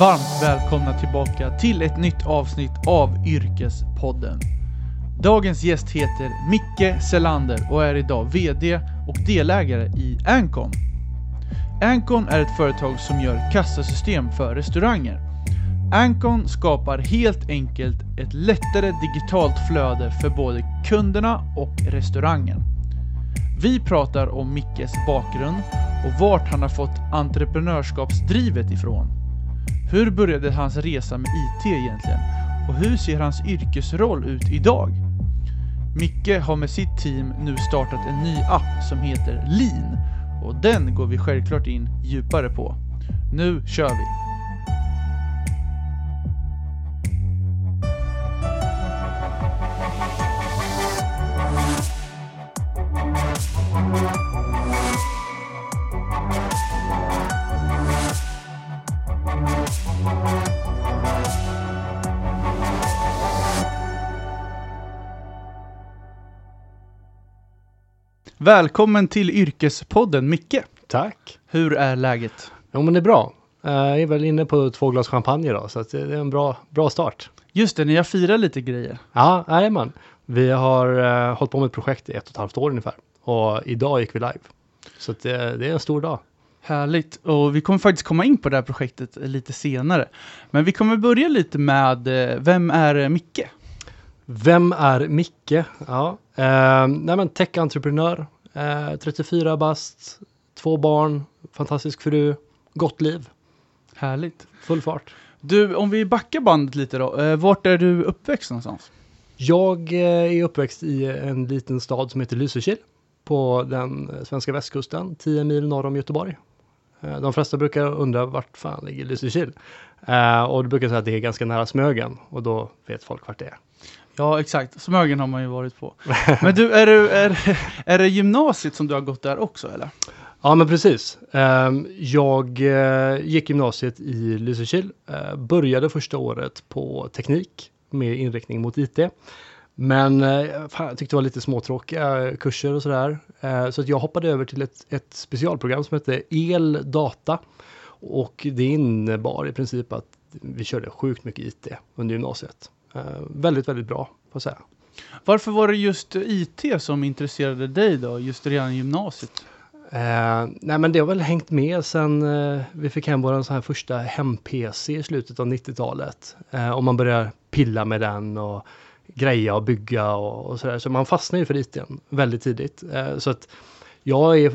Varmt välkomna tillbaka till ett nytt avsnitt av Yrkespodden. Dagens gäst heter Micke Selander och är idag VD och delägare i Ancon. Ancon är ett företag som gör kassasystem för restauranger. Ancon skapar helt enkelt ett lättare digitalt flöde för både kunderna och restaurangen. Vi pratar om Mickes bakgrund och vart han har fått entreprenörskapsdrivet ifrån. Hur började hans resa med IT egentligen? Och hur ser hans yrkesroll ut idag? Micke har med sitt team nu startat en ny app som heter Lean och den går vi självklart in djupare på. Nu kör vi! Välkommen till Yrkespodden Micke! Tack. Hur är läget? Jo men det är bra. Eh, Jag är väl inne på två glas champagne idag så det är en bra, bra start. Just det, ni har firat lite grejer. Ja, jajamän. Vi har uh, hållit på med ett projekt i ett och ett halvt år ungefär. Och idag gick vi live. Så det, det är en stor dag. Härligt, och vi kommer faktiskt komma in på det här projektet lite senare. Men vi kommer börja lite med, eh, vem är Micke? Vem är Micke? Ja, eh, nej men tech-entreprenör, eh, 34 bast, två barn, fantastisk fru, gott liv, Härligt. full fart. Du, om vi backar bandet lite då, eh, vart är du uppväxt någonstans? Jag eh, är uppväxt i en liten stad som heter Lysekil på den eh, svenska västkusten, 10 mil norr om Göteborg. Eh, De flesta brukar undra vart fan ligger Lysekil? Och du brukar säga att det är ganska nära Smögen och då vet folk vart det är. Ja, exakt. Smögen har man ju varit på. Men du, är, du, är, är det gymnasiet som du har gått där också eller? Ja men precis. Ehm, Jag eh, gick gymnasiet i Lysekil, eh, började första året på teknik med inriktning mot IT. Men eh, fan, jag tyckte det var lite småtråkiga kurser och sådär. Så att jag hoppade över till ett, ett specialprogram som hette El Data. Och det innebar i princip att vi körde sjukt mycket IT under gymnasiet. Eh, Väldigt, väldigt bra får jag säga. Varför var det just IT som intresserade dig då, just redan i gymnasiet? Eh, nej men det har väl hängt med sen eh, vi fick hem vår sån här första hem-PC i slutet av 90-talet. Eh, och man börjar pilla med den och greja och bygga och, och sådär. Så man fastnar ju för IT väldigt tidigt. Eh, så att jag är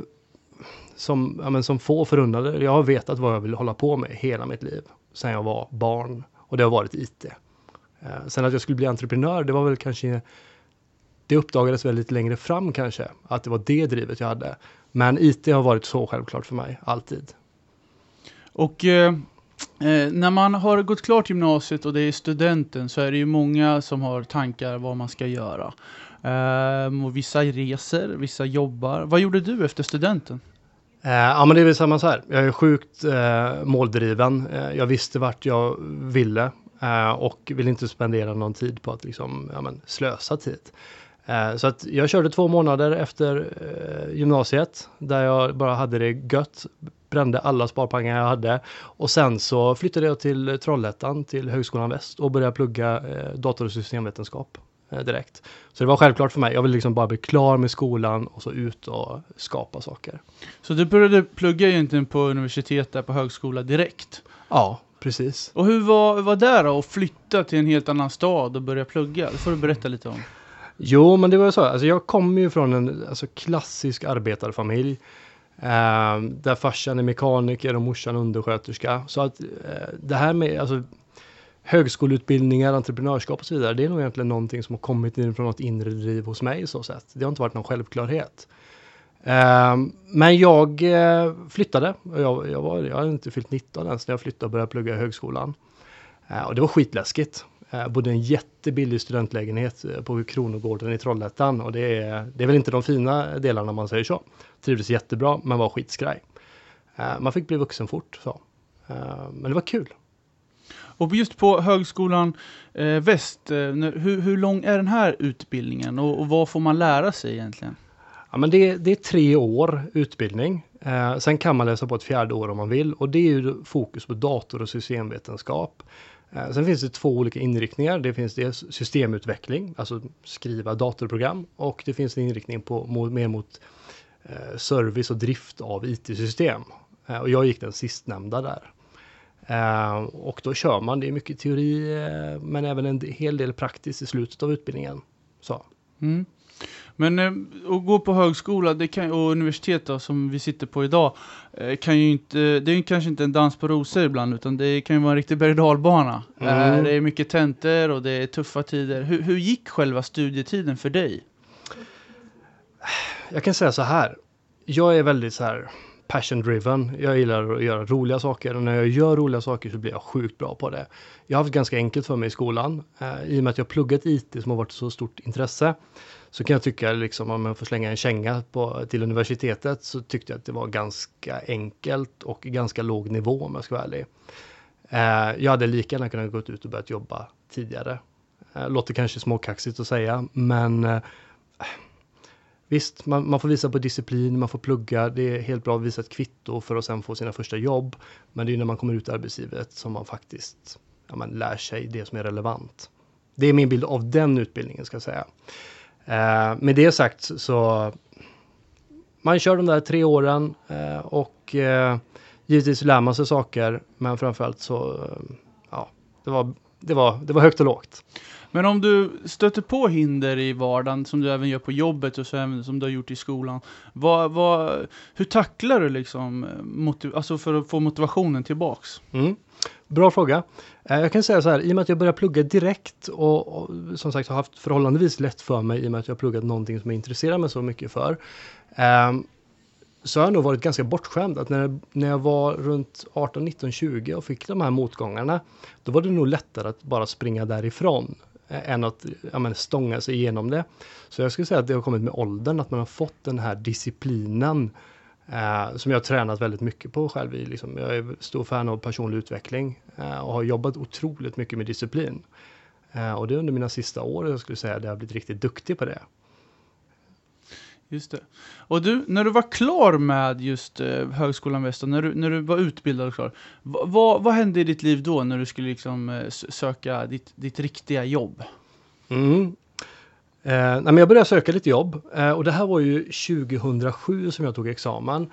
som, ja, men som få förunnade, jag har vetat vad jag vill hålla på med hela mitt liv. Sen jag var barn och det har varit IT. Eh, sen att jag skulle bli entreprenör, det var väl kanske det uppdagades väl lite längre fram kanske, att det var det drivet jag hade. Men IT har varit så självklart för mig, alltid. Och eh, eh, när man har gått klart gymnasiet och det är studenten så är det ju många som har tankar vad man ska göra. Eh, och vissa reser, vissa jobbar. Vad gjorde du efter studenten? Eh, ja men det är väl samma så här, jag är sjukt eh, måldriven. Jag visste vart jag ville och ville inte spendera någon tid på att liksom, ja, men, slösa tid. Eh, så att jag körde två månader efter eh, gymnasiet där jag bara hade det gött, brände alla sparpengar jag hade och sen så flyttade jag till Trollhättan till Högskolan Väst och började plugga eh, dator och systemvetenskap eh, direkt. Så det var självklart för mig, jag ville liksom bara bli klar med skolan och så ut och skapa saker. Så du började plugga egentligen på universitet där på högskola direkt. Ja, precis. Och hur var, var det då att flytta till en helt annan stad och börja plugga? Det får du berätta lite om. Jo, men det var så. Alltså, jag kommer ju från en alltså, klassisk arbetarfamilj. Eh, där farsan är mekaniker och morsan undersköterska. Så att eh, det här med alltså, högskoleutbildningar, entreprenörskap och så vidare. Det är nog egentligen någonting som har kommit in från något inre driv hos mig så sätt. Det har inte varit någon självklarhet. Ehm, men jag eh, flyttade. Jag, jag, var, jag hade inte fyllt 19 ens när jag flyttade och började plugga i högskolan. Eh, och det var skitläskigt. Eh, jag bodde i en jättebillig studentlägenhet på Kronogården i Trollhättan och det är, det är väl inte de fina delarna om man säger så. Trivdes jättebra men var skitskraj. Man fick bli vuxen fort så. Men det var kul. Och just på högskolan Väst, hur, hur lång är den här utbildningen och, och vad får man lära sig egentligen? Ja, men det, det är tre år utbildning. Eh, sen kan man läsa på ett fjärde år om man vill och det är ju fokus på dator och systemvetenskap. Eh, sen finns det två olika inriktningar. Det finns dels systemutveckling, alltså skriva datorprogram och det finns en inriktning på mer mot eh, service och drift av IT-system. Eh, och jag gick den sistnämnda där. Eh, och då kör man, det är mycket teori eh, men även en hel del praktiskt i slutet av utbildningen. Så. Mm. Men eh, att gå på högskola kan, och universitet då, som vi sitter på idag, eh, kan ju inte, det är ju kanske inte en dans på rosor ibland, utan det kan ju vara en riktig berg mm. eh, Det är mycket tentor och det är tuffa tider. Hur, hur gick själva studietiden för dig? Jag kan säga så här, jag är väldigt så här passion driven. Jag gillar att göra roliga saker och när jag gör roliga saker så blir jag sjukt bra på det. Jag har haft ganska enkelt för mig i skolan. Eh, I och med att jag pluggat IT som har varit så stort intresse så kan jag tycka, liksom, om jag får slänga en känga på, till universitetet, så tyckte jag att det var ganska enkelt och ganska låg nivå om jag ska vara ärlig. Eh, jag hade lika gärna kunnat gå ut och börjat jobba tidigare. Eh, låter kanske småkaxigt att säga, men eh, Visst, man, man, får visa på disciplin, man får plugga, det är helt bra att visa ett kvitto för att sen få sina första jobb. Men det är när man kommer ut i arbetslivet som man faktiskt ja, man lär sig det som är relevant. Det är min bild av den utbildningen ska jag säga. Eh, med det sagt så man kör de där tre åren eh, och eh, givetvis lär man sig saker men framförallt så eh, ja, det var, det, var, det var högt och lågt. Men om du stöter på hinder i vardagen, som du även gör på jobbet och så även som du har gjort i skolan, vad, vad, hur tacklar du liksom, eh, motiv, alltså för att få motivationen tillbaks? Mm. Bra fråga. Eh, jag kan säga så här, i och med att jag började plugga direkt och, och, som sagt har haft förhållandevis lätt för mig i och med att jag har pluggat någonting som jag intresserar mig så mycket för. Um, så har jag nog varit ganska bortskämd att när, när jag var runt 18, 19, 20 och fick de här motgångarna, då var det nog lättare att bara springa därifrån Eh, än att ja, men, stånga sig igenom det. Så jag skulle säga att det har kommit med åldern, att man har fått den här disciplinen Eh, som jag har tränat väldigt mycket på själv. I, liksom, jag är stor fan av personlig utveckling eh, och har jobbat otroligt mycket med disciplin. Eh, och det är under mina sista år jag skulle säga att jag har blivit riktigt duktig på det. Just det. Och du, när du var klar med just eh, Högskolan Väst, när du, när du var utbildad och klar, vad, vad hände i ditt liv då när du skulle liksom, eh, söka ditt, ditt riktiga jobb? Mm. Eh, nej, men jag började söka lite jobb eh, och det här var ju 2007 som jag tog examen.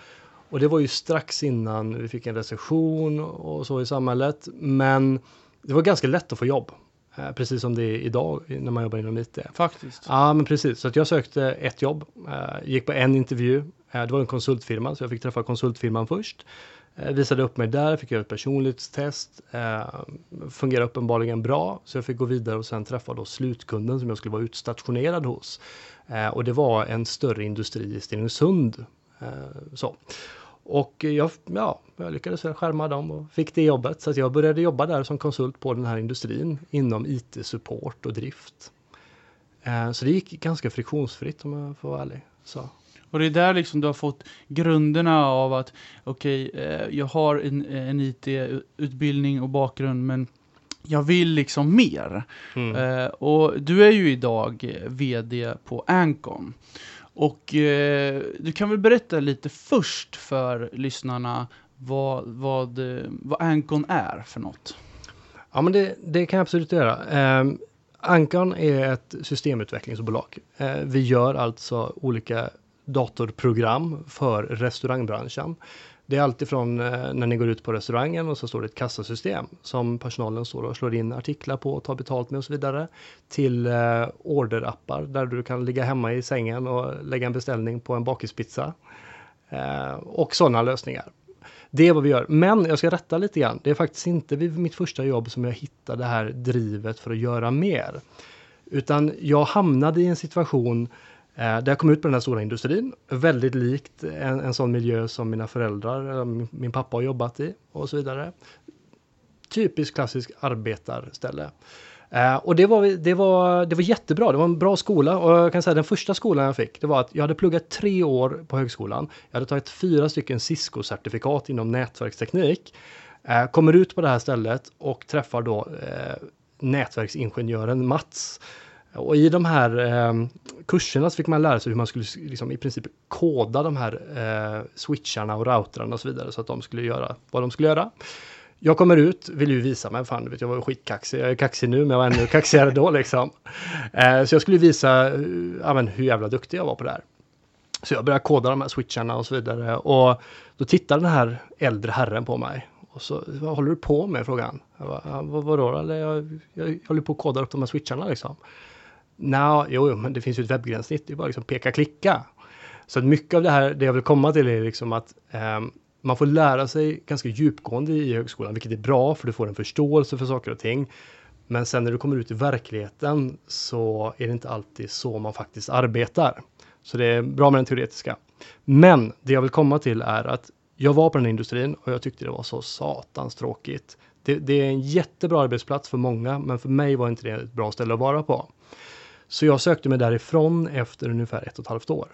Och det var ju strax innan vi fick en recession och så i samhället. Men det var ganska lätt att få jobb. Eh, precis som det är idag när man jobbar inom IT. Faktiskt. Ja, men precis. Så att jag sökte ett jobb, eh, gick på en intervju. Eh, det var en konsultfirma, så jag fick träffa konsultfirman först. Visade upp mig där, fick göra ett personlighetstest. Fungerade uppenbarligen bra, så jag fick gå vidare och sen träffa då slutkunden som jag skulle vara utstationerad hos. Och det var en större industri i Stenungsund. Så. Och jag, ja, jag lyckades skärma dem och fick det jobbet. Så jag började jobba där som konsult på den här industrin inom IT-support och drift. Eh, så det gick ganska friktionsfritt om jag får vara ärlig. Så. Och det är där liksom du har fått grunderna av att okej, okay, eh, jag har en, en IT-utbildning och bakgrund men jag vill liksom mer. Mm. Eh, och du är ju idag VD på Ancon. Och eh, du kan väl berätta lite först för lyssnarna vad, vad, eh, vad Ancon är för något? Ja, men det, det kan jag absolut göra. Eh, Ancon är ett systemutvecklingsbolag. Eh, vi gör alltså olika datorprogram för restaurangbranschen. Det är alltifrån eh, när ni går ut på restaurangen och så står det ett kassasystem som personalen står och slår in artiklar på och tar betalt med och så vidare. Till eh, orderappar där du kan ligga hemma i sängen och lägga en beställning på en bakispizza. Eh, och sådana lösningar. Det är vad vi gör. Men jag ska rätta lite grann. Det är faktiskt inte vid mitt första jobb som jag hittade det här drivet för att göra mer. Utan jag hamnade i en situation Eh, där jag kom ut på den här stora industrin, väldigt likt en, en sån miljö som mina föräldrar, min, min pappa har jobbat i och så vidare. Typiskt klassisk arbetarställe. Eh, och det var, det, var, det var jättebra, det var en bra skola och jag kan säga den första skolan jag fick, det var att jag hade pluggat tre år på högskolan. Jag hade tagit fyra stycken Cisco-certifikat inom nätverksteknik. Eh, kommer ut på det här stället och träffar då eh, nätverksingenjören Mats och i de här eh, kurserna så fick man lära sig hur man skulle liksom, i princip koda de här eh, switcharna och routrarna och så vidare så att de skulle göra vad de skulle göra. Jag kommer ut, vill ju visa mig, fan du vet jag var skitkaxig, jag är kaxig nu men jag var ännu kaxigare då liksom. Eh, så jag skulle visa eh, ja, men, hur jävla duktig jag var på det här. Så jag började koda de här switcharna och så vidare och då tittade den här äldre herren på mig. Och så, vad håller du på med? frågade han. Jag bara, vad, vadå? Eller, jag, jag, jag håller på att koda upp de här switcharna liksom. Nja, jo, men det finns ju ett webbgränssnitt, det är bara liksom peka klicka. Så att mycket av det här, det jag vill komma till är liksom att eh, man får lära sig ganska djupgående i högskolan, vilket är bra för du får en förståelse för saker och ting. Men sen när du kommer ut i verkligheten så är det inte alltid så man faktiskt arbetar. Så det är bra med den teoretiska. Men det jag vill komma till är att jag var på den industrin och jag tyckte det var så satans tråkigt. Det, det, är en jättebra arbetsplats för många, men för mig var inte det ett bra ställe att vara på. Så jag sökte mig därifrån efter ungefär ett och ett halvt år.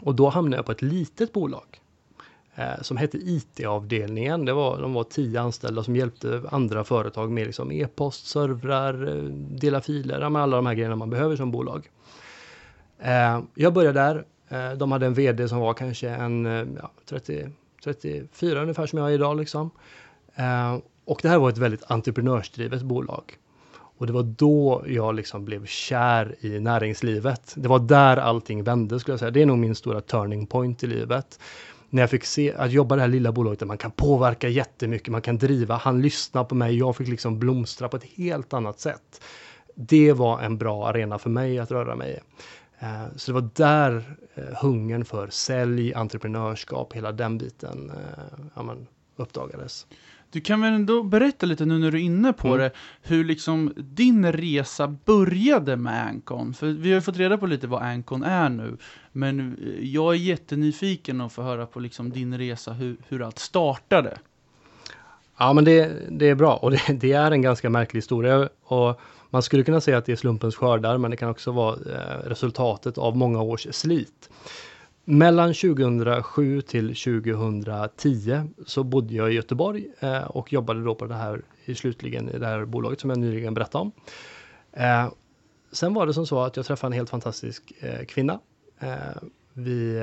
Och då hamnade jag på ett litet bolag eh, som hette IT-avdelningen. Det var, de var tio anställda som hjälpte andra företag med liksom e-post, servrar, eh, dela filer, med alla de här grejerna man behöver som bolag. Eh, jag började där. Eh, de hade en VD som var kanske en eh, ja, 30, 34 ungefär som jag är idag. Liksom. Eh, och det här var ett väldigt entreprenörsdrivet bolag. Och det var då jag liksom blev kär i näringslivet. Det var där allting vände skulle jag säga. Det är nog min stora turning point i livet. När jag fick se att jobba i det här lilla bolaget där man kan påverka jättemycket, man kan driva. Han lyssnade på mig, jag fick liksom blomstra på ett helt annat sätt. Det var en bra arena för mig att röra mig i. Eh, så det var där eh, hungern för sälj, entreprenörskap, hela den biten eh, ja, men, uppdagades. Du kan väl ändå berätta lite nu när du är inne på mm. det, hur liksom din resa började med Ancon. För vi har ju fått reda på lite vad Ancon är nu, men jag är jättenyfiken att få höra på liksom din resa, hur, hur allt startade. Ja, men det, det är bra och det, det, är en ganska märklig historia. Och man skulle kunna säga att det är slumpens skördar, men det kan också vara eh, resultatet av många års slit. Mellan 2007 till 2010 så bodde jag i Göteborg eh, och jobbade då på det här, slutligen i det här bolaget som jag nyligen berättade om. Eh, sen var det som så att jag träffade en helt fantastisk eh, kvinna. Vi,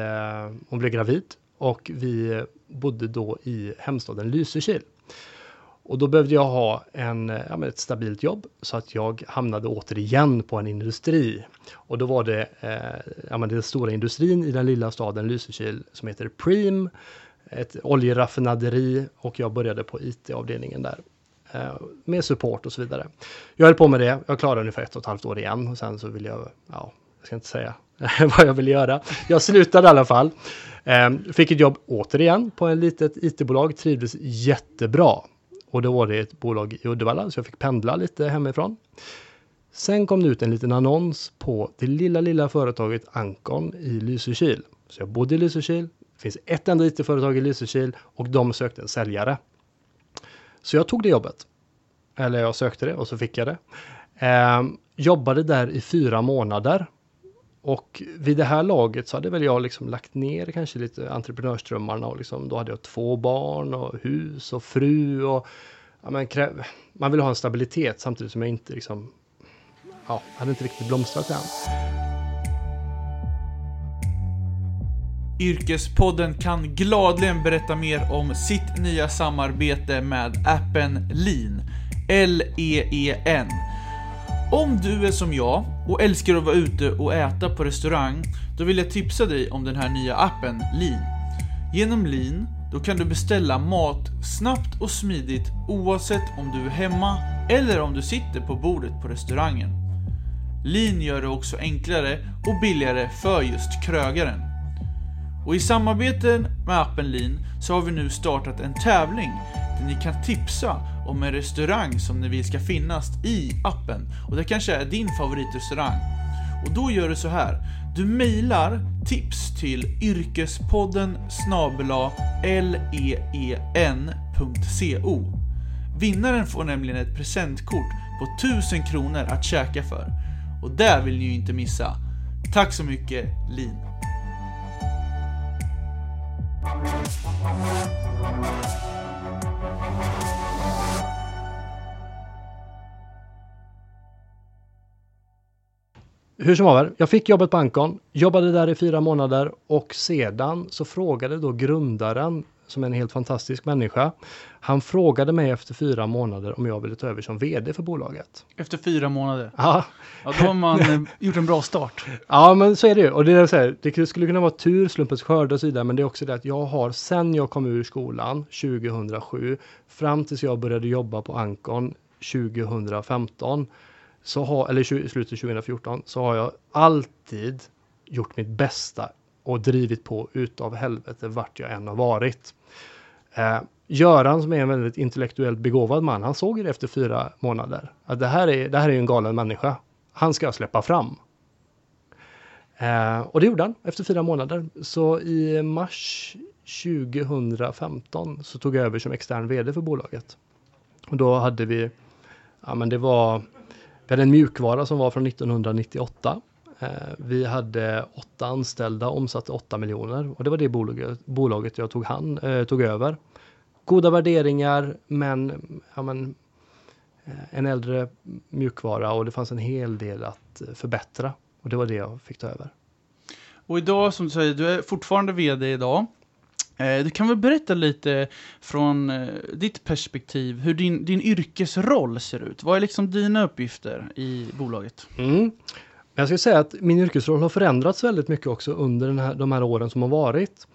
hon blev gravid och vi bodde då i hemstaden Lysekil. Och då behövde jag ha en, ja, ett stabilt jobb så att jag hamnade återigen på en industri. Och då var det eh, ja, den stora industrin i den lilla staden Lysekil som heter Preem, ett oljeraffinaderi och jag började på IT-avdelningen där eh, med support och så vidare. Jag höll på med det, jag klarade ungefär ett och ett halvt år igen och sen så ville jag, ja, jag ska inte säga vad jag ville göra. Jag slutade i alla fall. Eh, fick ett jobb återigen på ett litet IT-bolag, trivdes jättebra. Och då var det ett bolag i Uddevalla, så jag fick pendla lite hemifrån. Sen kom det ut en liten annons på det lilla, lilla företaget Ankon i Lysekil. Så jag bodde i Lysekil, det finns ett enda IT-företag i Lysekil och de sökte en säljare. Så jag tog det jobbet. Eller jag sökte det och så fick jag det. Ehm, jobbade där i fyra månader och vid det här laget så hade väl jag liksom lagt ner kanske lite entreprenörsdrömmarna och liksom, då hade jag två barn och hus och fru och ja, men, man vill ha en stabilitet samtidigt som jag inte liksom, ja, hade inte riktigt blomstrat än. Yrkespodden kan gladligen berätta mer om sitt nya samarbete med appen Lean, L-E-E-N om du är som jag och älskar att vara ute och äta på restaurang, då vill jag tipsa dig om den här nya appen Lean. Genom Lean, då kan du beställa mat snabbt och smidigt oavsett om du är hemma eller om du sitter på bordet på restaurangen. Lean gör det också enklare och billigare för just krögaren. Och i samarbete med appen Lean så har vi nu startat en tävling där ni kan tipsa om en restaurang som ni vill ska finnas i appen. Och det kanske är din favoritrestaurang. Och då gör du så här. Du mejlar tips till yrkespodden snabela leen.co. Vinnaren får nämligen ett presentkort på 1000 kronor att käka för. Och det vill ni ju inte missa. Tack så mycket, Lin hur som haver, jag fick jobbet på Ancon, jobbade där i fyra månader och sedan så frågade då grundaren, som är en helt fantastisk människa, han frågade mig efter fyra månader om jag ville ta över som vd för bolaget. Efter fyra månader? Ja, Ja, då har man eh, gjort en bra start. ja men så är det ju. Och det, är så här, det skulle kunna vara tur, slumpens skörd och så vidare, men det är också det att jag har sen jag kom ur skolan 2007 fram tills jag började jobba på Ancon 2015 så har, eller slutet 2014, så har jag alltid gjort mitt bästa och drivit på utav helvete vart jag än har varit. Eh, Göran som är en väldigt intellektuellt begåvad man, han såg det efter fyra månader. Att det här är, det här är en galen människa. Han ska jag släppa fram. Eh, och det gjorde han efter fyra månader. Så i mars 2015 så tog jag över som extern vd för bolaget. Och då hade vi, ja men det var, vi hade en mjukvara som var från 1998. Eh, vi hade åtta anställda, omsatte 8 miljoner och det var det bolaget, bolaget jag tog, hand, eh, tog över. Goda värderingar men, ja men eh, en äldre mjukvara och det fanns en hel del att förbättra. Och det var det jag fick ta över. Och idag, som du säger, du är fortfarande vd idag. Du kan väl berätta lite från ditt perspektiv hur din, din yrkesroll ser ut? Vad är liksom dina uppgifter i bolaget? Mm. Men jag skulle säga att min yrkesroll har förändrats väldigt mycket också under den här, de här åren som har varit.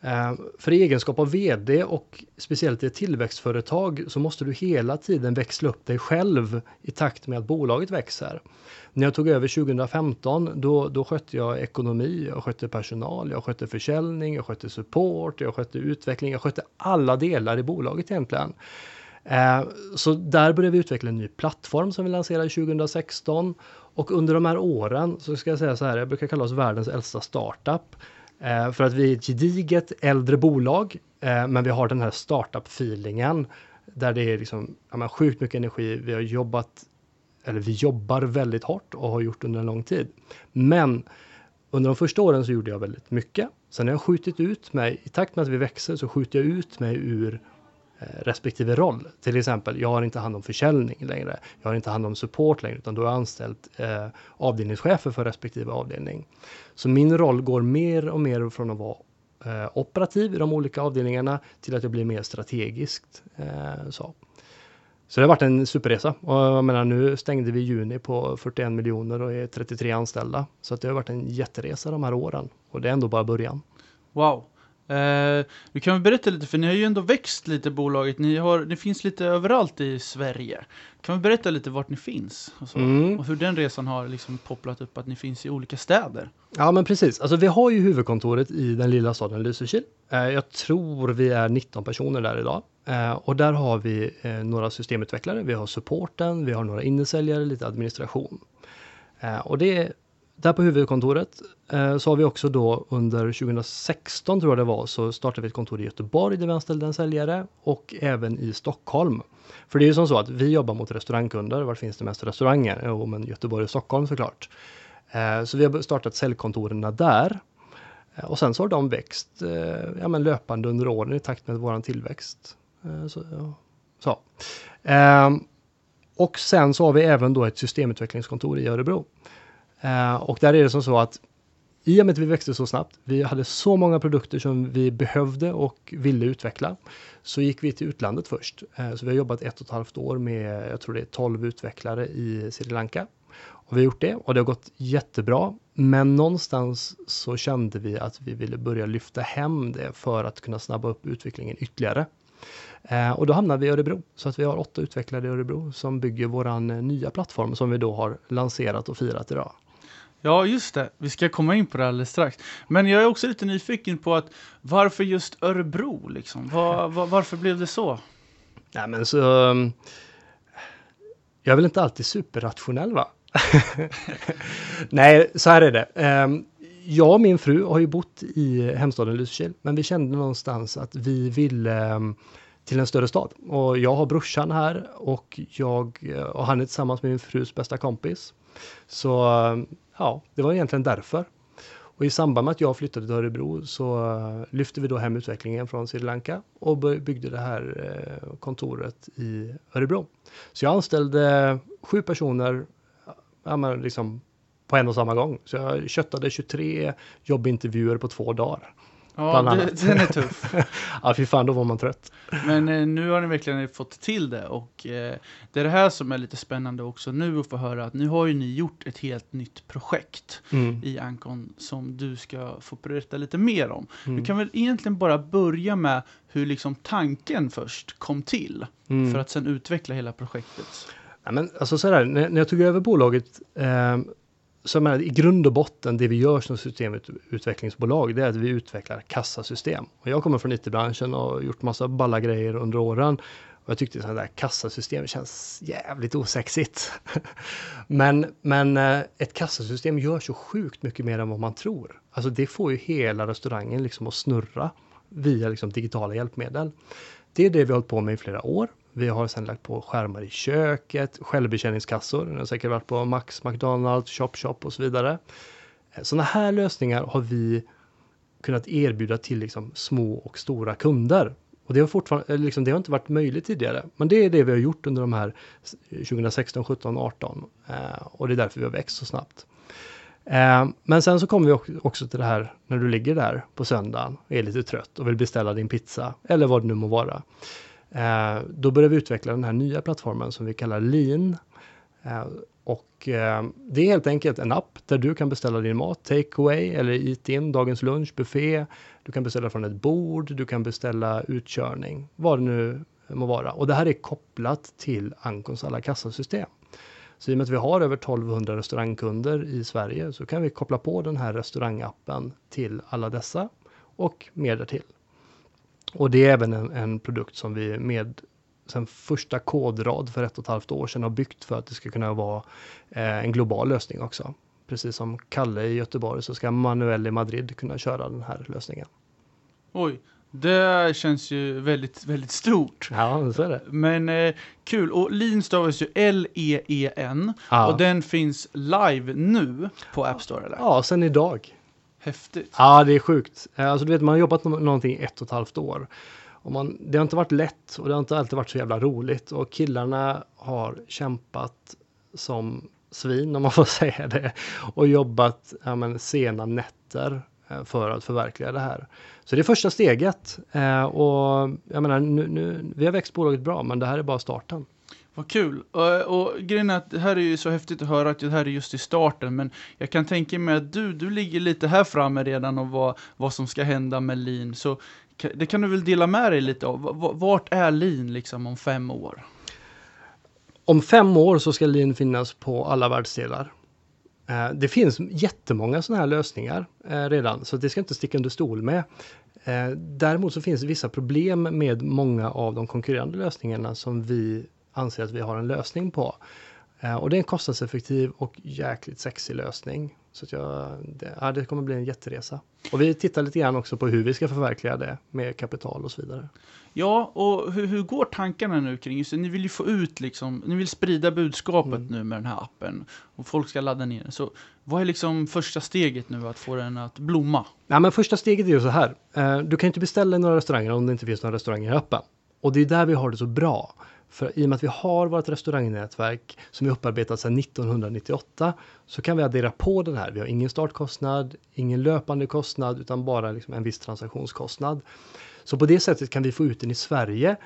Eh, för i egenskap av vd och speciellt i ett tillväxtföretag så måste du hela tiden växla upp dig själv i takt med att bolaget växer. När jag tog över 2015 då, då skötte jag ekonomi, jag skötte personal, jag skötte försäljning, jag skötte support, jag skötte utveckling, jag skötte alla delar i bolaget egentligen. Eh, så där började vi utveckla en ny plattform som vi lanserade 2016. Och under de här åren så ska jag säga så här, jag brukar kalla oss världens äldsta startup. Eh, för att vi är ett gediget äldre bolag, eh, men vi har den här startup-feelingen. Där det är liksom, ja, men sjukt mycket energi. Vi har jobbat, eller vi jobbar väldigt hårt och har gjort under en lång tid. Men under de första åren så gjorde jag väldigt mycket. Sen har jag skjutit ut mig, i takt med att vi växer så skjuter jag ut mig ur Eh, respektive roll. Till exempel, jag har inte hand om försäljning längre. Jag har inte hand om support längre, utan då har jag anställt eh, avdelningschefer för respektive avdelning. Så min roll går mer och mer från att vara eh, operativ i de olika avdelningarna till att jag blir mer strategiskt. Eh, så. så det har varit en superresa. Och jag menar, nu stängde vi i juni på 41 miljoner och är 33 anställda. Så att det har varit en jätteresa de här åren. Och det är ändå bara början. Wow. Eh, du kan väl berätta lite, för ni har ju ändå växt lite bolaget. Ni, har, ni finns lite överallt i Sverige. Kan vi berätta lite vart ni finns? Och, så? Mm. och hur den resan har liksom popplat upp att ni finns i olika städer. Ja men precis, alltså vi har ju huvudkontoret i den lilla staden Lysekil. Eh, jag tror vi är 19 personer där idag. Eh, och där har vi eh, några systemutvecklare, vi har supporten, vi har några innesäljare, lite administration. Eh, och det där på huvudkontoret eh, så har vi också då under 2016 tror jag det var så startade vi ett kontor i Göteborg där vi anställde en säljare och även i Stockholm. För det är ju som så att vi jobbar mot restaurangkunder. Var finns det mest restauranger? Jo, men Göteborg och Stockholm såklart. Eh, Så vi har startat säljkontoren där. Eh, Och sen så har de växt eh, ja, men löpande under åren i takt med våran tillväxt. Eh, Så, ja. så. Eh, och sen så har vi även då ett systemutvecklingskontor i Örebro. Eh, Och där är det som så att i och med att vi växte så snabbt, vi hade så många produkter som vi behövde och ville utveckla, så gick vi till utlandet först. Eh, Så vi har jobbat ett och ett halvt år med, jag tror det är 12 utvecklare i Sri Lanka. Och vi har gjort det och det har gått jättebra. Men någonstans så kände vi att vi ville börja lyfta hem det för att kunna snabba upp utvecklingen ytterligare. Eh, och då hamnade vi i Örebro. Så att vi har åtta utvecklare i Örebro som bygger våran eh, nya plattform som vi då har lanserat och firat idag. Ja, just det. Vi ska komma in på det alldeles strax. Men jag är också lite nyfiken på att varför just Örebro? Liksom? Var, var, varför blev det så? Nej men så... Um, jag är väl inte alltid superrationell va? Nej, så här är det. Ehm, jag och min fru har ju bott i hemstaden Lysekil, men vi kände någonstans att vi ville ehm, till en större stad. Och jag har brorsan här och jag och han är tillsammans med min frus bästa kompis. Så ehm, ja, det var egentligen därför. Och i samband med att jag flyttade till Örebro så eh, lyfte vi då hem utvecklingen från Sri Lanka och byggde det här eh, kontoret i Örebro. Så jag anställde sju personer ja, men liksom på en och samma gång. Så jag köttade 23 jobbintervjuer på två dagar. Ja, det, den är tuff. Ja, fy fan, då var man trött. Men eh, nu har ni verkligen fått till det och eh, det är det här som är lite spännande också nu att få höra att nu har ju ni gjort ett helt nytt projekt Mm. i Ancon som du ska få berätta lite mer om. Mm. Du kan väl egentligen bara börja med hur liksom tanken först kom till Mm. för att sen utveckla hela projektet. Ja, men alltså så här, när, när jag tog över bolaget eh, så menar, i grund och botten det vi gör som systemutvecklingsbolag det är att vi utvecklar kassasystem. Och jag kommer från IT-branschen och har gjort massa balla grejer under åren. Och jag tyckte sådana där kassasystem känns jävligt osexigt. men men eh, ett kassasystem gör så sjukt mycket mer än vad man tror. Alltså det får ju hela restaurangen liksom att snurra via liksom digitala hjälpmedel. Det är det vi har hållit på med i flera år. Vi har sedan lagt på skärmar i köket, självbetjäningskassor. Ni har säkert varit på Max, McDonalds, Chop Chop och så vidare. Eh, Sådana här lösningar har vi kunnat erbjuda till liksom små och stora kunder. Och det har, fortfarande, eh, liksom, det har inte varit möjligt tidigare. Men det är det vi har gjort under de här 2016, 17, 18. Eh, och det är därför vi har växt så snabbt. Eh, men sen så kommer vi också- också till det här när du ligger där på söndagen och är lite trött och vill beställa din pizza eller vad det nu må vara. Eh, då började vi utveckla den här nya plattformen som vi kallar Lean. Eh, och eh, det är helt enkelt en app där du kan beställa din mat, take away eller eat in, dagens lunch, buffé. Du kan beställa från ett bord, du kan beställa utkörning, vad det nu må vara. Och det här är kopplat till Ancons alla kassasystem. Så i och med att vi har över 1200 restaurangkunder i Sverige så kan vi koppla på den här restaurangappen till alla dessa och mer därtill. Och det är även en, en produkt som vi med sen första kodrad för ett och ett halvt år sedan har byggt för att det ska kunna vara eh, en global lösning också. Precis som Kalle i Göteborg så ska Manuel i Madrid kunna köra den här lösningen. Oj, det känns ju väldigt, väldigt stort. Ja, så är det. Men eh, kul, och Lean stavas ju L-E-E-N Ja, och den finns live nu på App Store eller? ja sen idag. Häftigt. Ja, det är sjukt. Eh, alltså, du vet, man har jobbat med någonting i ett och ett halvt år. Och man, det har inte varit lätt och det har inte alltid varit så jävla roligt. Och killarna har kämpat som svin, om man får säga det. Och jobbat ja, men, sena nätter eh, för att förverkliga det här. Så det är första steget. Eh, och jag menar, nu, nu, vi har växt bolaget bra, men det här är bara starten. Vad kul. Och, och grejen är att det här är ju så häftigt att höra att det här är just i starten, men jag kan tänka mig att du, du ligger lite här framme redan och vad, vad som ska hända med Lean, så det kan du väl dela med dig lite av. Vart är Lean liksom om fem år? Om fem år så ska Lean finnas på alla världsdelar. Eh, det finns jättemånga sådana här lösningar eh, redan, så det ska inte sticka under stol med. Eh, däremot så finns det vissa problem med många av de konkurrerande lösningarna som vi anser att vi har en lösning på. Eh, Och det är en kostnadseffektiv och jäkligt sexig lösning. Så att jag, det, ja, det kommer bli en jätteresa. Och vi tittar lite grann också på hur vi ska förverkliga det med kapital och så vidare. Ja, och hur, hur går tankarna nu kring just det? Ni vill ju få ut liksom, ni vill sprida budskapet Mm. nu med den här appen och folk ska ladda ner den. Så vad är liksom första steget nu att få den att blomma? Nej, men första steget är ju så här. Eh, Du kan ju inte beställa i några restauranger om det inte finns några restauranger öppna. Och det är där vi har det så bra. För i och med att vi har vårt restaurangnätverk som är upparbetat sedan 1998 så kan vi addera på den här. Vi har ingen startkostnad, ingen löpande kostnad utan bara liksom en viss transaktionskostnad. Så på det sättet kan vi få ut den i Sverige,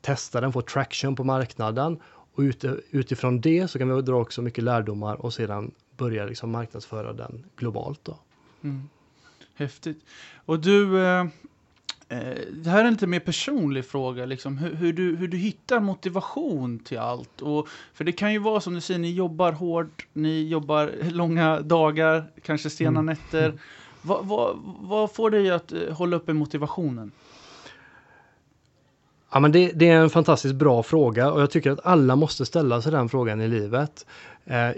testa den, få traction på marknaden och utifrån det så kan vi dra också mycket lärdomar och sedan börja liksom marknadsföra den globalt. Då. Mm. Häftigt. Och du, eh, det här är en lite mer personlig fråga, liksom, hur, hur, du, hur du hittar motivation till allt. Och, för det kan ju vara som du säger, ni jobbar hårt, ni jobbar långa dagar, kanske sena Mm. nätter. Vad, vad, vad får dig att eh, hålla uppe motivationen? Ja, men det, det är en fantastiskt bra fråga och jag tycker att alla måste ställa sig den frågan i livet. Eh,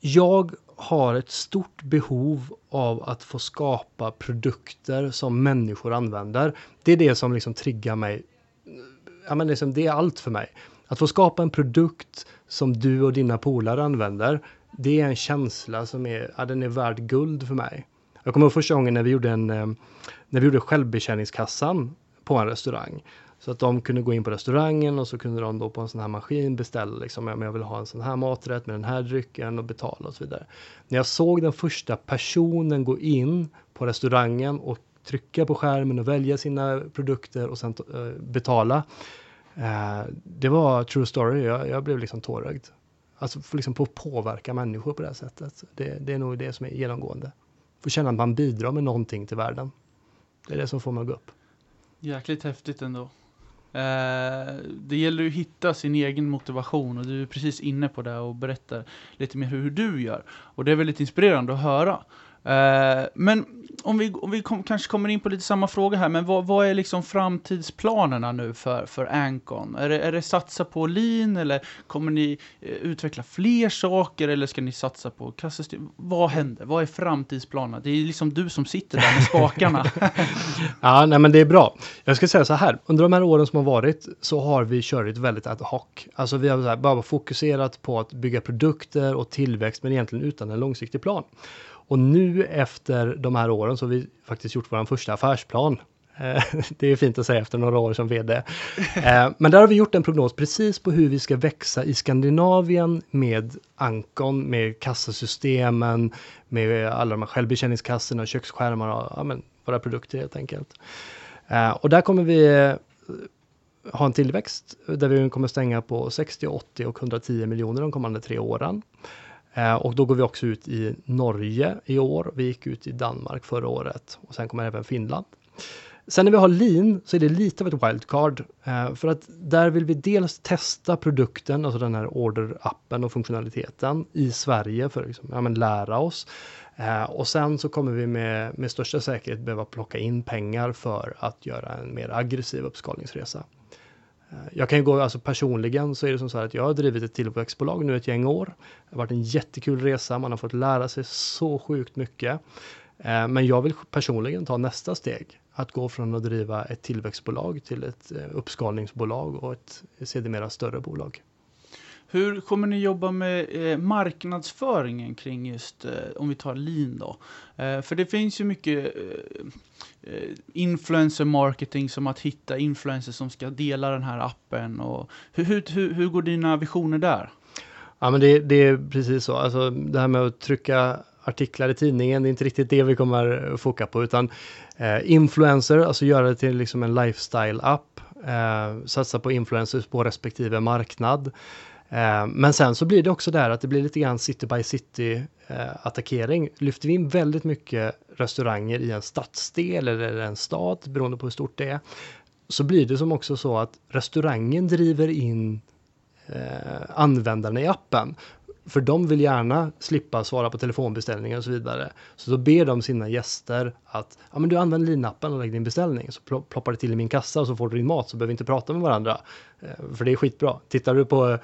jag har ett stort behov av att få skapa produkter som människor använder. Det är det som liksom triggar mig. Ja, men liksom, det är allt för mig. Att få skapa en produkt som du och dina polare använder, det är en känsla som är, ja, den är värd guld för mig. Jag kommer ihåg första gången när vi gjorde en, eh, när vi gjorde självbetjäningskassan på en restaurang. Så att de kunde gå in på restaurangen och så kunde de då på en sån här maskin beställa liksom, ja, men jag vill ha en sån här maträtt med den här drycken och betala och så vidare. När jag såg den första personen gå in på restaurangen och trycka på skärmen och välja sina produkter och sen uh, betala. Uh, det var true story, jag, jag blev liksom tårögd. Alltså för liksom på att påverka människor på det här sättet. Det, det är nog det som är genomgående. Få känna att man bidrar med någonting till världen. Det är det som får mig att gå upp. Jäkligt häftigt ändå. Eh, det gäller ju att hitta sin egen motivation och du är precis inne på det och berättar lite mer hur du gör. Och det är väldigt inspirerande att höra. Eh, men om vi, om vi kom, kanske kommer in på lite samma fråga här, men vad, vad är liksom framtidsplanerna nu för, för Ancon? Är det, är det satsa på lean eller kommer ni eh, utveckla fler saker eller ska ni satsa på kassasystem? Vad händer? Vad är framtidsplanerna? Det är liksom du som sitter där med spakarna. ja, nej men det är bra. Jag ska säga så här, under de här åren som har varit så har vi kört väldigt ad hoc. Alltså vi har bara fokuserat på att bygga produkter och tillväxt, men egentligen utan en långsiktig plan. Och nu efter de här åren så har vi faktiskt gjort vår första affärsplan. Eh, det är fint att säga efter några år som vd. Eh, men där har vi gjort en prognos precis på hur vi ska växa i Skandinavien med Ankon, med kassasystemen, med alla de här självbetjäningskassorna, köksskärmar och ja, men, våra produkter helt enkelt. Eh, och där kommer vi ha en tillväxt där vi kommer stänga på 60, 80 och 110 miljoner de kommande tre åren. Eh, och då går vi också ut i Norge i år. Vi gick ut i Danmark förra året och sen kommer även Finland. Sen när vi har lean så är det lite av ett wildcard. Eh, för att där vill vi dels testa produkten, alltså den här order-appen och funktionaliteten i Sverige för att liksom, ja, lära oss. Eh, och sen så kommer vi med, med största säkerhet behöva plocka in pengar för att göra en mer aggressiv uppskalningsresa. Eh, jag kan ju gå, alltså personligen så är det som så här att jag har drivit ett tillväxtbolag nu ett gäng år. Det har varit en jättekul resa, man har fått lära sig så sjukt mycket. Eh, men jag vill personligen ta nästa steg, att gå från att driva ett tillväxtbolag till ett eh, uppskalningsbolag och ett sedermera större bolag. Hur kommer ni jobba med eh, marknadsföringen kring just, eh, om vi tar lean då? Eh, för det finns ju mycket eh, eh influencer marketing som att hitta influencers som ska dela den här appen. Och hur, hur, hur går dina visioner där? Ja men det, det är precis så, alltså det här med att trycka artiklar i tidningen, det är inte riktigt det vi kommer foka på utan eh, influencer, alltså göra det till liksom en lifestyle-app, eh, satsa på influencers på respektive marknad. Eh, men sen så blir det också där att det blir lite grann city by city-attackering. Eh, Lyfter vi in väldigt mycket restauranger i en stadsdel eller en stad, beroende på hur stort det är, så blir det som också så att restaurangen driver in eh, användarna i appen. För de vill gärna slippa svara på telefonbeställningar och så vidare. Så då ber de sina gäster att ja, men du använder linappen och lägger din beställning. Så ploppar det till i min kassa och så får du din mat så behöver vi inte prata med varandra. För det är skitbra. Tittar du på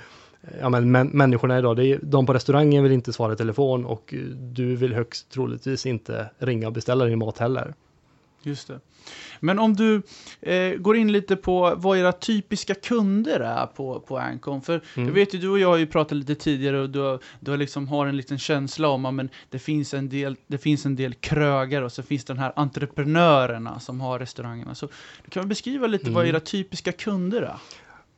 ja, men, men människorna idag, det är, de på restaurangen vill inte svara i telefon och du vill högst troligtvis inte ringa och beställa din mat heller. Just det. Men om du eh, går in lite på vad era typiska kunder är på, på Ancon. För mm. jag vet ju, du och jag har ju pratat lite tidigare och du, du liksom har en liten känsla om att det, finns en del, det finns en del krögare och så finns det den här entreprenörerna som har restaurangerna. Så du kan väl beskriva lite mm. vad era typiska kunder är?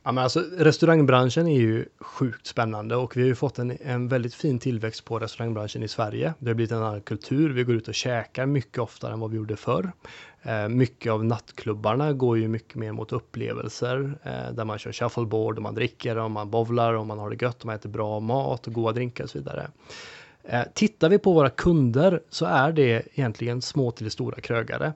Ja, men alltså, restaurangbranschen är ju sjukt spännande och vi har ju fått en, en väldigt fin tillväxt på restaurangbranschen i Sverige. Det har blivit en annan kultur. Vi går ut och käkar mycket oftare än vad vi gjorde förr. Eh, mycket av nattklubbarna går ju mycket mer mot upplevelser eh, där man kör shuffleboard och man dricker och man bovlar och man har det gött och man äter bra mat och goda drinkar och så vidare. Eh, tittar vi på våra kunder så är det egentligen små till stora krögare.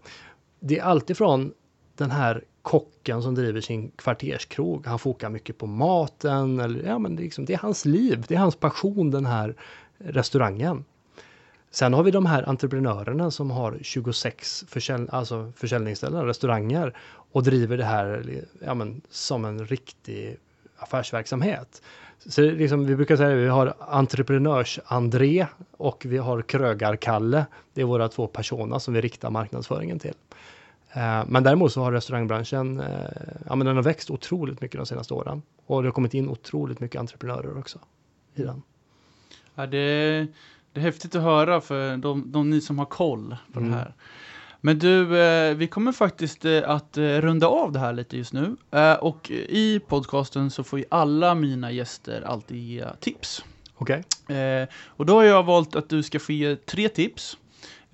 Det är alltifrån den här kocken som driver sin kvarterskrog. Han fokar mycket på maten. Eller, ja, men det, liksom, det är hans liv, det är hans passion den här restaurangen. Sen har vi de här entreprenörerna som har 26 försälj, alltså försäljningsställen, restauranger och driver det här ja, men, som en riktig affärsverksamhet. Så liksom, vi brukar säga att vi har entreprenörs-André och vi har krögar-Kalle. Det är våra två personer som vi riktar marknadsföringen till. Eh, men däremot så har restaurangbranschen, eh, ja men den har växt otroligt mycket de senaste åren. Och det har kommit in otroligt mycket entreprenörer också i den. Ja, det, det är häftigt att höra för de, de ni som har koll på mm. det här. Men du, eh, vi kommer faktiskt att runda av det här lite just nu. Och i podcasten så får ju alla mina gäster alltid ge tips. Okej. Eh, och då har jag valt att du ska få ge tre tips.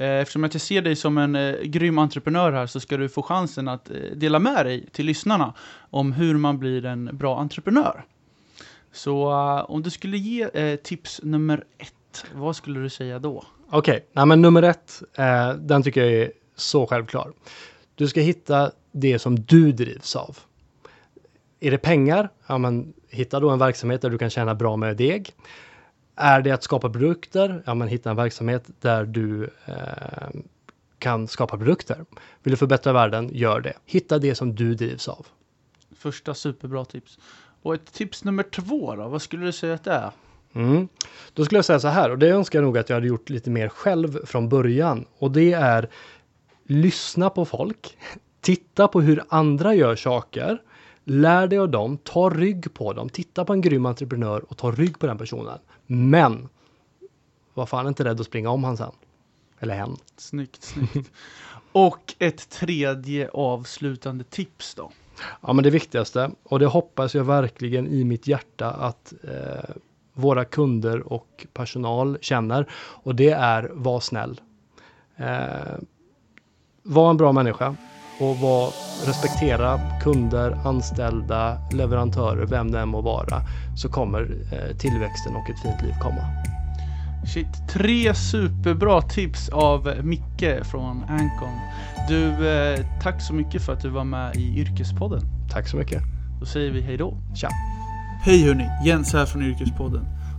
Eh, eftersom att jag ser dig som en eh, grym entreprenör här så ska du få chansen att eh, dela med dig till lyssnarna om hur man blir en bra entreprenör. Så uh, om du skulle ge eh, tips nummer ett, vad skulle du säga då? Okej, nej men nummer ett, eh, den tycker jag är så självklar. Du ska hitta det som du drivs av. Är det pengar? Ja, men hitta då en verksamhet där du kan tjäna bra med deg. Är det att skapa produkter? Ja, men hitta en verksamhet där du eh, kan skapa produkter. Vill du förbättra världen? Gör det. Hitta det som du drivs av. Första superbra tips. Och ett tips nummer två då, vad skulle du säga att det är? Mm. Då skulle jag säga så här, och det önskar jag nog att jag hade gjort lite mer själv från början. Och det är lyssna på folk, titta på hur andra gör saker, lär dig av dem, ta rygg på dem, titta på en grym entreprenör och ta rygg på den personen. Men var fan inte rädd att springa om han sen. Eller hen. Snyggt, snyggt. Och ett tredje avslutande tips då? Ja, men det viktigaste, och det hoppas jag verkligen i mitt hjärta att eh, våra kunder och personal känner. Och det är var snäll. Eh, var en bra människa och var, respektera kunder, anställda, leverantörer, vem det än må vara, så kommer eh, tillväxten och ett fint liv komma. Shit, tre superbra tips av Micke från Ancon. Du, eh, tack så mycket för att du var med i Yrkespodden. Tack så mycket. Då säger vi hej då. Tja! Hej hörni, Jens här från Yrkespodden.